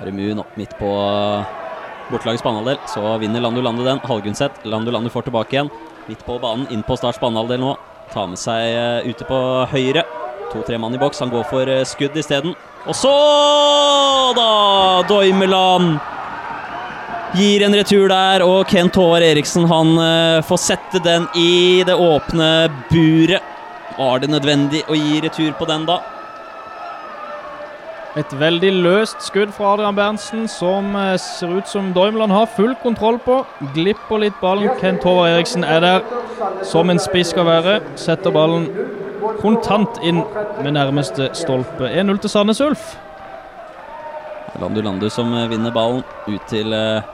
Aremu opp midt på bortelagets banehalvdel. Så vinner Landu Landu den. Halgunset. Landu Landu får tilbake igjen. Midt på banen, inn på Starts banehalvdel nå. Tar med seg eh, ute på høyre. To-tre mann i boks. Han går for eh, skudd isteden. Og så, da! Doimeland gir en retur der, og Kent Håvard Eriksen han eh, får sette den i det åpne buret. Var det nødvendig å gi retur på den, da? Et veldig løst skudd fra Adrian Berntsen, som eh, ser ut som Doimland har full kontroll på. Glipper litt ballen. Kent Håvard Eriksen er der som en spiss skal være. Setter ballen kontant inn med nærmeste stolpe. 1-0 til Sandnes Ulf. Landu Landu som eh, vinner ballen ut til, eh,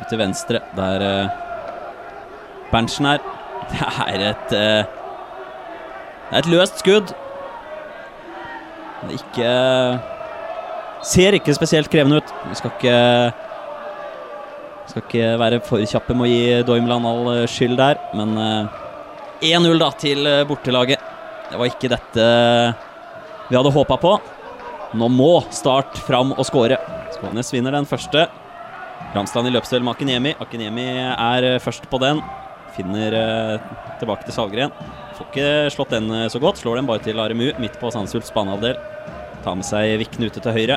ut til venstre, der Berntsen er. Det er et Det er et løst skudd. Det ikke Ser ikke spesielt krevende ut. Vi skal ikke skal ikke være for kjappe med å gi Doimland all eh, skyld der, men eh, 1-0 da til eh, bortelaget. Det var ikke dette vi hadde håpa på. Nå må Start fram og skåre. Skånes vinner den første. Ramsland i løpsduell med Akiniemi. Akiniemi er eh, først på den. Finner eh, tilbake til Salgren. Får ikke slått den eh, så godt. Slår den bare til Aremu midt på Sandnes Ulfs banehalvdel. Tar med seg Vikne ute til høyre.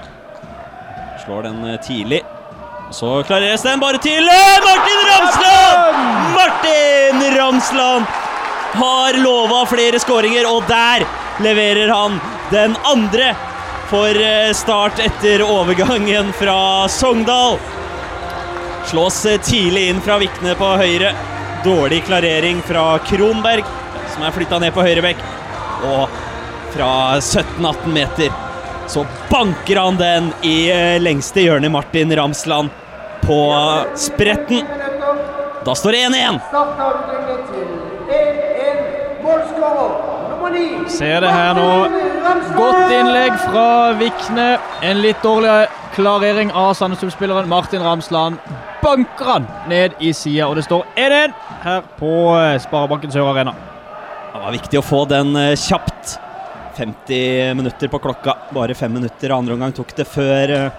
Slår den eh, tidlig. Så klareres den bare til eh, Martin Ramsland! Martin Ramsland har lova flere skåringer, og der leverer han den andre for Start etter overgangen fra Sogndal. Slås tidlig inn fra Vikne på høyre. Dårlig klarering fra Kronberg, som er flytta ned på høyrebekk. Og fra 17-18 meter så banker han den i eh, lengste hjørnet, Martin Ramsland, på spretten. Da står det 1-1. Start har utlignet til 1-1. Målskårer nummer 9. Ser det her nå. Godt innlegg fra Vikne. En litt dårlig klarering av Sandnes Ulf-spilleren Martin Ramsland. Banker han ned i sida, og det står 1-1 her på eh, Sparebanken Sør Arena. Det var viktig å få den eh, kjapt. 50 minutter på klokka. Bare fem minutter andre omgang tok det før eh,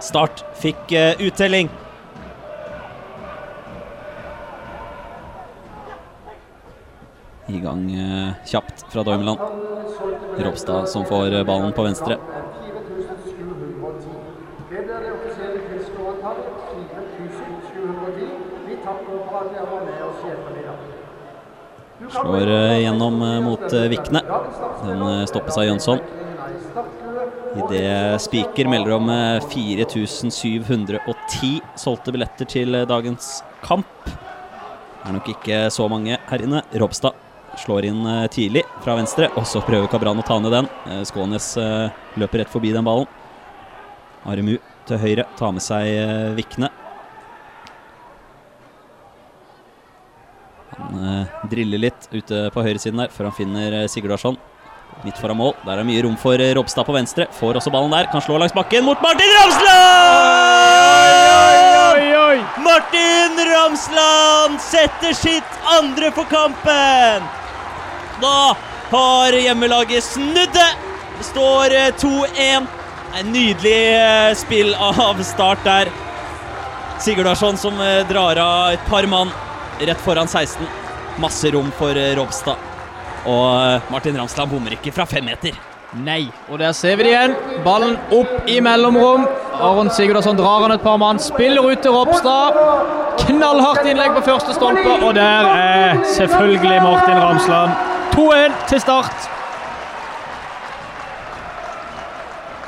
Start fikk eh, uttelling. I gang kjapt fra Dormeland. Ropstad som får ballen på venstre. Det blir det offisielle tilskuerantallet. 4710. Vi takker for at dere var med oss i ettermiddag. Slår eh, gjennom eh, mot eh, Vikne. Den stoppes av Jønsson. Idet Spiker melder om eh, 4710 solgte billetter til dagens kamp. Det er nok ikke så mange her inne. Ropstad slår inn tidlig fra venstre, og så prøver Kabran å ta ned den. Skånes løper rett forbi den ballen. Aremu til høyre tar med seg Vikne. Han driller litt ute på høyresiden der, før han finner Sigurd Sigurdarsson. Midt foran mål. Der er mye rom for eh, Ropstad på venstre. Får også ballen der. Kan slå langs bakken mot Martin Ramsland! Oi, oi! Martin Ramsland setter sitt andre for kampen! Da har hjemmelaget snudd det. Det står eh, 2-1. En nydelig eh, spill av start der. Sigurdarsson som eh, drar av et par mann rett foran 16. Masse rom for Robstad. Ropstad. Og eh, Martin Ramsland bommer ikke fra fem meter. Nei, og der ser vi det igjen. Ballen opp i mellomrom. Aron Sigurdasson drar han et par mann, spiller ut til Ropstad. Knallhardt innlegg på første stolpe, og der er selvfølgelig Martin Ramsland. 2-1 til start.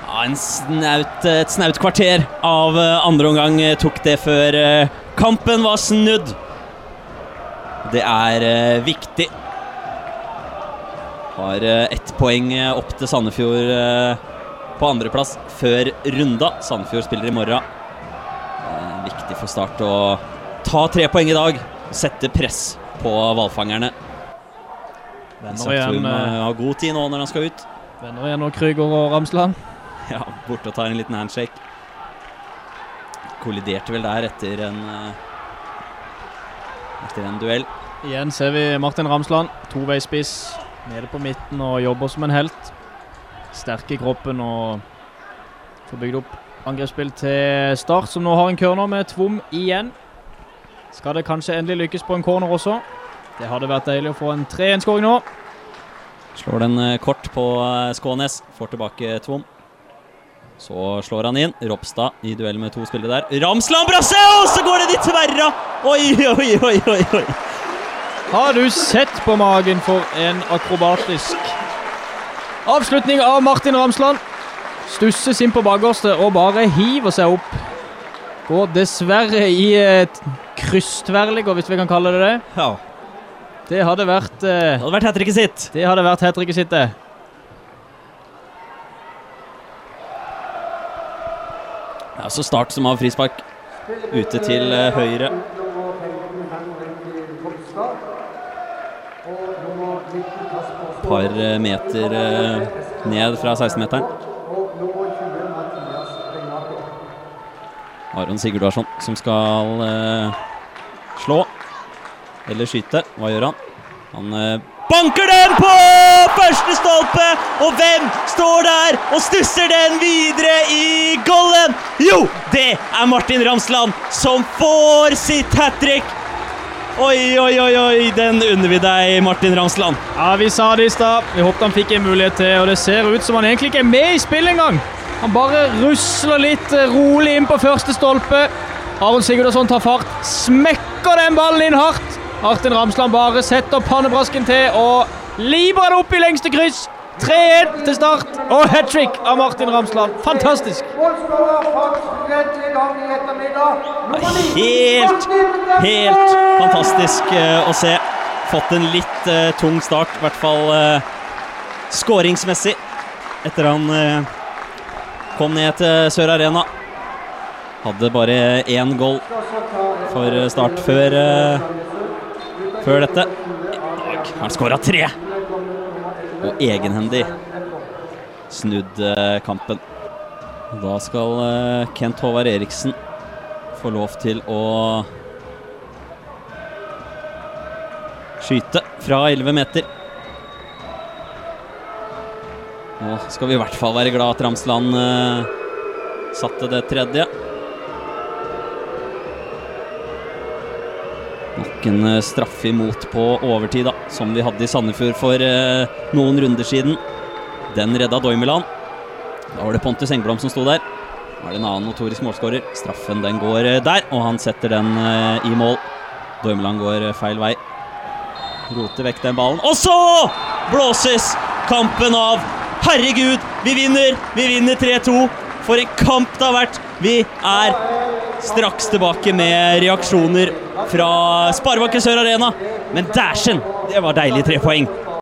Ja, en snaut, et snaut kvarter av eh, andre omgang eh, tok det før eh, kampen var snudd. Det er eh, viktig. Har eh, ett poeng eh, opp til Sandefjord på andreplass før runda. Sandefjord spiller i morgen. Viktig for Start å ta tre poeng i dag. Sette press på hvalfangerne. Venner igjen, må eh, ha god tid nå når han skal ut. venner igjen og Krüger og Ramsland. Ja, borte og tar en liten handshake. Kolliderte vel der etter en Etter en duell. Igjen ser vi Martin Ramsland, toveispiss, nede på midten og jobber som en helt. Sterk i kroppen og får bygd opp Angrepsspill til Start, som nå har en corner med Tvom igjen. Skal det kanskje endelig lykkes på en corner også? Det hadde vært deilig å få en 3-1-skåring nå. Slår den eh, kort på eh, Skånes. Får tilbake Tvom. Så slår han inn. Ropstad i duell med to spillere der. Ramsland brasse, og så går det i tverra! Oi, oi, oi, oi, oi. Har du sett på magen for en akrobatisk avslutning av Martin Ramsland? Stusses inn på bakerste og bare hiver seg opp. Går dessverre i et krysstverrligger, hvis vi kan kalle det det. Ja. Det hadde vært Det eh, hadde vært hat sitt. Det hadde vært hat sitt, det. Ja, så Start som har frispark. Ute til eh, høyre. Nummer 15 Henrik Kolstad. Og nummer 19 Kasper Par eh, meter eh, ned fra 16-meteren. Og nummer 20 Aron Sigurdarsson som skal slå. Eller skyte. Hva gjør han? Han banker den på første stolpe! Og hvem står der og stusser den videre i golden? Jo, det er Martin Ramsland som får sitt hat trick! Oi, oi, oi, oi, den unner vi deg, Martin Ramsland. Ja, Vi sa det i stad. Vi håpet han fikk en mulighet til, og det ser ut som han egentlig ikke er med i spillet engang. Han bare rusler litt eh, rolig inn på første stolpe. Aron Sigurdasson tar fart, smekker den ballen inn hardt. Martin Ramsland bare setter pannebrasken til og librer det opp i lengste kryss. 3-1 til start, og hat trick av Martin Ramsland. Fantastisk. Målskårer faktisk rett i gang i ettermiddag. Nummer 19, Helt, helt fantastisk eh, å se. Fått en litt uh, tung start, i hvert fall uh, skåringsmessig, etter han uh, kom ned til Sør Arena. Hadde bare én goal for Start før, eh, før dette. I dag har han skåra tre! Og egenhendig snudd eh, kampen. Da skal eh, Kent Håvard Eriksen få lov til å skyte fra 11 meter. Nå skal vi i hvert fall være glad at Ramsland eh, satte det tredje. Nok en eh, straffe imot på overtid, da, som vi hadde i Sandefjord for eh, noen runder siden. Den redda Doimeland. Da var det Pontus Engblom som sto der. Nå er det en annen notorisk målskårer. Straffen den går eh, der, og han setter den eh, i mål. Doimeland går eh, feil vei. Roter vekk den ballen. Og så blåses kampen av! Herregud, vi vinner! Vi vinner 3-2. For en kamp det har vært! Vi er straks tilbake med reaksjoner fra Sparebanken Sør Arena. Men dæsjen, det var deilig tre poeng.